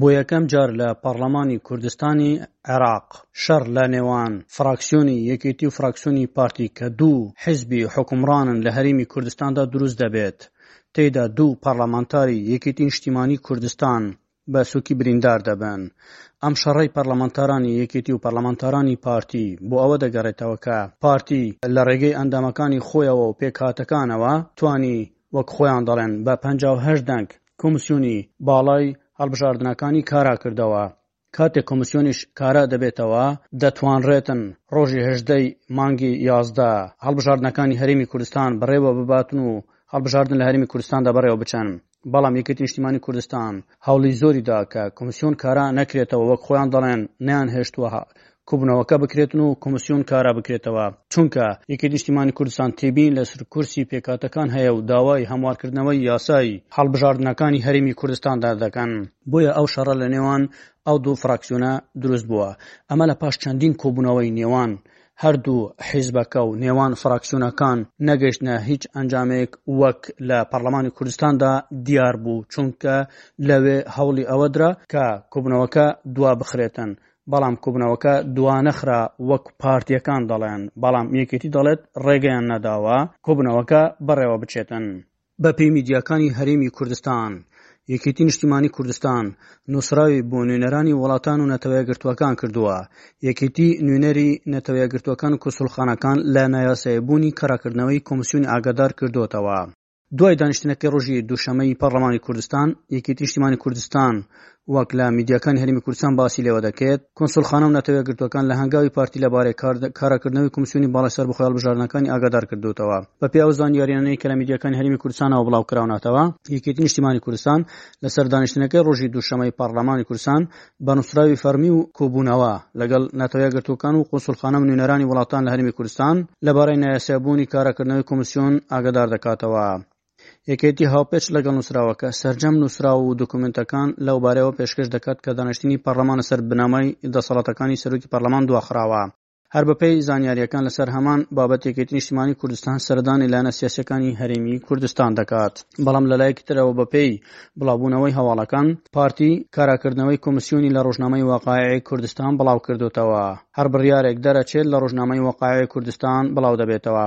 بۆ یەکەم جار لە پەڕڵەمانی کوردستانی عێڕاق شەڕ لە نێوان فڕاکسیۆنی یەکێتی و فڕاکسیۆنی پارتی کە دوو حیزبی حوکمڕانن لە هەرێمی کوردستاندا دروست دەبێت. تێیدا دوو پەڕڵەمانتاری یەکێتی نیشتیمانی کوردستان بە سوکی بریندار دەبن. ئەم شەڕەی پەرلەمانتارانی یەکێتی و پەرلەمانتارانی پارتی بۆ ئەوە دەگەڕێتەوە کە پارتی لە ڕێگەی ئەندامەکانی خۆیەوە و پێکهاتەکانەوە توانی وەک خۆیان دەڵێن بە پەنجا و هەشت دەنگ کۆمسیۆنی باڵای هەڵبژاردنەکانی کارا کردەوە. کاتێک کۆمسیۆنیش کارا دەبێتەوە دەتوانرێتن ڕۆژی هەژدە ی مانگی یازدە هەڵبژاردنەکانی هەرێمی کوردستان بەڕێوە بباتن و هەڵبژاردن لە هەرێمی کوردستاندا بەڕێوە بچن. بەڵام یەکێتی نیشتیمانی کوردستان هەوڵی زۆری دا کە کۆمسیۆن کارا نەکرێتەوە وەک خۆیان دەڵێن نیان هێشتووە کوبنەوەکە بکرێتن و کۆمسیۆن کارا بکرێتەوە چونکە یەکێت نیشتیمانی کوردستان تێبین لە سرکورسی پێکاتەکان هەیە و داوای هەموارکردنەوەی یاسایی هەڵبژاردنەکانی هەرێمی کوردستاندا دەکەن بۆیە ئەو شەڕە لە نێوان ئەو دوو فراکسیۆنە دروست بووە ئەمە لە پاش چەندین کۆبوونەوەی نێوان هەردوو حیزبەکە و نێوان فراکسیۆنەکان نەگەشتنە هیچ ئەنجامێک وەک لە پەرلەمانی کوردستاندا دیار بوو چونکە لەوێ هەوڵی ئەوە درا کە کوبنەوەکە دوا بخرێتن بەڵام کوبنەوەکە دوانەخرا وەک پارتیەکان دەڵێن بەڵام یەکێتی دەڵێت ڕێگەیان نەداوە کوبنەوەکە بەڕێوە بچێتن بەپێی میدیاکانی هەرێمی کوردستان، یەکێتی نیشتیمانی کوردستان نوسراوی بۆ نوێنەرانی وڵاتان و نەتەوەیەکگرتووەکان کردووە، یەکێتی نوێنەری نەتەوەیەکگرتووەکان و کونسوڵخانەکان لە نایاساییبوونی کەڕەکردنەوەی کۆمسیۆنی ئاگادار کردۆتەوە. دوای دانیشتنەکەی ڕۆژی دووشەممەی پەڕڵەمانی کوردستان، یەکێتی نیشتیمانی کوردستان وەک لە میدیاکانی هەرێمی کوردستان باسی لێوە دەکرێت کونسولخانە و نەتەوە یەکگرتووەکان لە هەنگاوی پارتی لەبارەی کاراکردنەوەی کۆمسیۆنی باڵای سەر بەخۆیاڵ بژاردنەکانی ئاگادار کردوتەوە بە پێی ئەو زانیاریانەی کە لە میدیاکانی هەرێمی کوردستانەوە بڵاو کراونەتەوە یەکێتی نیشتیمانی کوردستان لەسەر دانیشتنەکەی ڕۆژی دووشەمەی پەرلەمانی کوردستان بە نووسراوی فەرمی و کۆبوونەوە لەگەڵ نەتەوە یەکگرتووەکان و کونسولخانە و نوێنەرانی وڵاتان لە هەرێمی کوردستان لەبارەی نایاسایبوونی کاراکردنەوەی کۆمسیۆن ئاگادار دەکاتەوە یەکێتی هاوپێچ لەگەڵ نووسراوەکە سەرجەم نووسراو و دکومنتەکان لەو بارەوە پێشکەش دەکات کە دانیشتنی پەرلەمانە سەر بنەمای دەسەڵاتەکانی سەرۆکی پەرلەمان دواخراوە. هەر بەپێی زانیارییەکان لەسەر هەمان بابەت یەکێتی نیشتیمانی کوردستان سەردانی لایەنە سیاسییەکانی هەرێمی کوردستان دەکات. بەڵام لەلایەکی ترەوە بەپێی بڵاوبوونەوەی هەواڵەکان پارتی کاراکردنەوەی کۆمسیۆنی لە ڕۆژنامەی واقایعی کوردستان بڵاوکردووتەوە. هەر بڕیارێک دەرەچێت لە ڕۆژنامەی واقایعی کوردستان بڵاودەبێتەوە.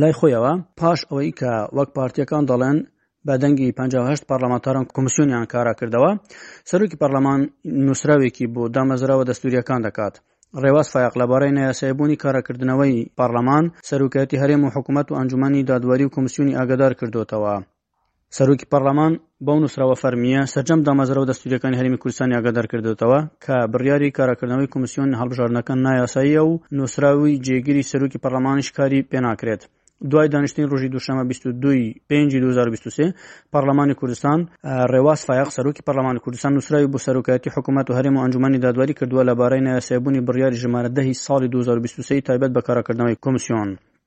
لای خۆیەوە پاش ئەوەی کە وەک پارتیەکان دەڵێن بە دەنگی 58 پارلەمانتاران کۆمسیۆنیان کارا کردەوە سەرۆکی پەرلەمان نووسراوێکی بۆ دامەزراوە دەستوریەکان دەکات ڕێواز فایق لەبارەی نایاسایبوونی کارەکردنەوەی پەرلەمان سەرۆکایەتی هەرێم و حکوومەت و ئەنجومەنی دادوەری و کۆمسیۆنی ئاگادار کردوتەوە سەرۆکی پەرلەمان بەو نووسراوە فەرمییە سەرجەم دامەزرا و دەستوریەکانی هەرمی کوردستانی ئاگادار کردوتەوە کە بڕیاری کاراکردنەوەی کۆمسیۆن هەڵبژاردنەکە نایاساییە و نووسراوی جێگری سەرۆکی پەرلەمانیش کاری پێناکرێت. دوای دانیشتنی ڕۆژی دووشەمە 22 پێنجی 2023 پەرلەمانی کوردستان ڕێواز فایق سەرۆکی پەرلەمانی کوردستان نووسراوی بۆ سەرۆکایەتی حکوومەت و هەرێم و ئەنجومانی دادواری کردووە لەبارەی نایاسایبوونی بڕیاری ژمارە دەهی ساڵی 2023 تایبەت بە کاراکردنەوەی کۆمسیۆن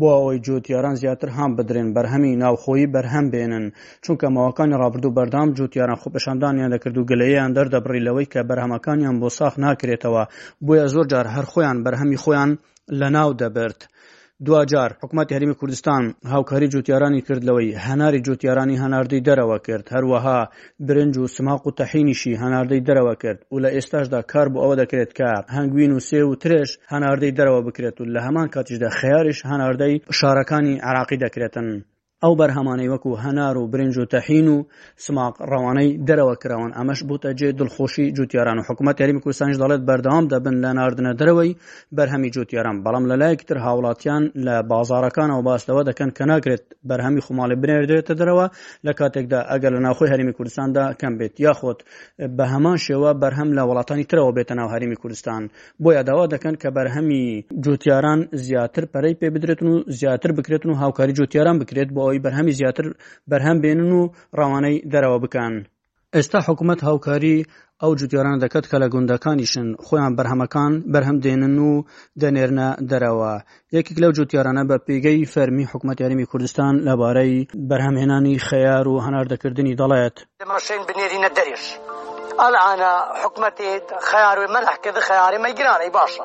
بۆ ئەوەی جوتیاران زیاتر هەم بدرێن بەرهەمی ناوخۆیی بەرهەم بێنن چونکە ماوەکانی ڕابردوو بەردام جوتیاران خۆپشاندانیان دەکرد و گلەیەیان دەردەبڕی لەوەی کە بەرهەمەکانیان بۆ ساخ ناکرێتەوە بۆیە زۆر جار هەر خۆیان بەرهەمی خۆیان لە ناو دەبرد. دواجار حکوومەت هەرمی کوردستان هاوکاری جوتیارانی کرد لەوەی هەناری جوتیارانی هەناردەی دەرەوە کرد هەروەها برنج و سماق و تەحینیشی هەناردەی دەرەوە کرد و لە ئێستاشدا کار بۆ ئەوە دەکرێت کە هەنگوین و سێو و ترێش هەناردەی دەرەوە بکرێت و لە هەمان کاتیشدا خەیاریش هەناردەی شارەکانی عێراقی دەکرێتن. ئەو بەرهەمانەی وەکو هەنار و برنج و تەحین و سماق ڕەوانەی دەرەوە کراون، ئەمەش بووتە جێی دڵخۆشی جوتیاران و حکومەت هەرێمی کوردستانیش دەڵێت بەردەوام دەبن لە ناردنە دەرەوەی بەرهەمی جوتیاران بەڵام لەلایەکی تر هاوڵاتیان لە بازارەکانەوە باس لەوە دەکەن کە ناکرێت بەرهەمی خماڵی بنێردرێتە دەرەوە لە کاتێکدا ئەگەر لە ناوخۆی هەرمی کوردستاندا کەم بێت یاخۆت بە هەمان شێوە بەرهەم لە وڵاتانی ترەوە بێتە ناو هەرمی کوردستان بۆیە داوا دەکەن کە بەرهەمی جوتیاران زیاتر پەرەی پێ بدرێتن و زیاتر بکرێتن و هاوکاری جوتیاران بکرێت بۆ ئەوی بەرهەمی زیاتر بەرهەم بێنن و ڕەوانەی دەرەوە بکەن. ئێستا حکومەت هاوکاری ئەو جوتیارانە دەکات کە لە گوندەکانیشن خۆیان بەرهەمەکان بەرهەم دێنن و دەنێرنە دەرەوە یەکێک لەو جوتیارانە بە پێگەی فەرمی حکوومەت یاریمی کوردستان لەبارەی بەرهەمهێنانی خەیار و هەناردەکردنی دەڵێت مەشین بنێرینە دەرێش ئەلعانە حکومەتی خەیاروی مەلح کرد خەیاری مەگرانەی باشە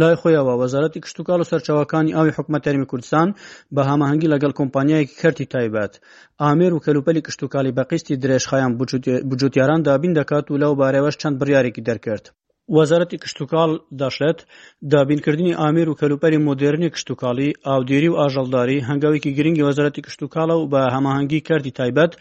لای خۆیەوە وەزارەتی کشتوکاڵ و سەرچاوەکانی ئاوی حکومەت هەرمی کوردستان بە هاماهەنگی لەگەڵ کۆمپانیایەکی کەرتی تایبەت ئامێر و کەلوپەلی کشتوکاڵی بە قیستی درێژخایەن بجوتیاران دابین دەکات و لەو بارەوەش چەند بڕیارێکی دەرکرد وەزارەتی کشتوکاڵ دەشڵێت دابینکردنی ئامێر و کەلوپەری مۆدێرنی کشتوکاڵی ئاودێری و ئاژەڵداری هەنگاوێکی گرنگی وەزارەتی کشتوکاڵە و بە هەماهەنگی کردی تایبەت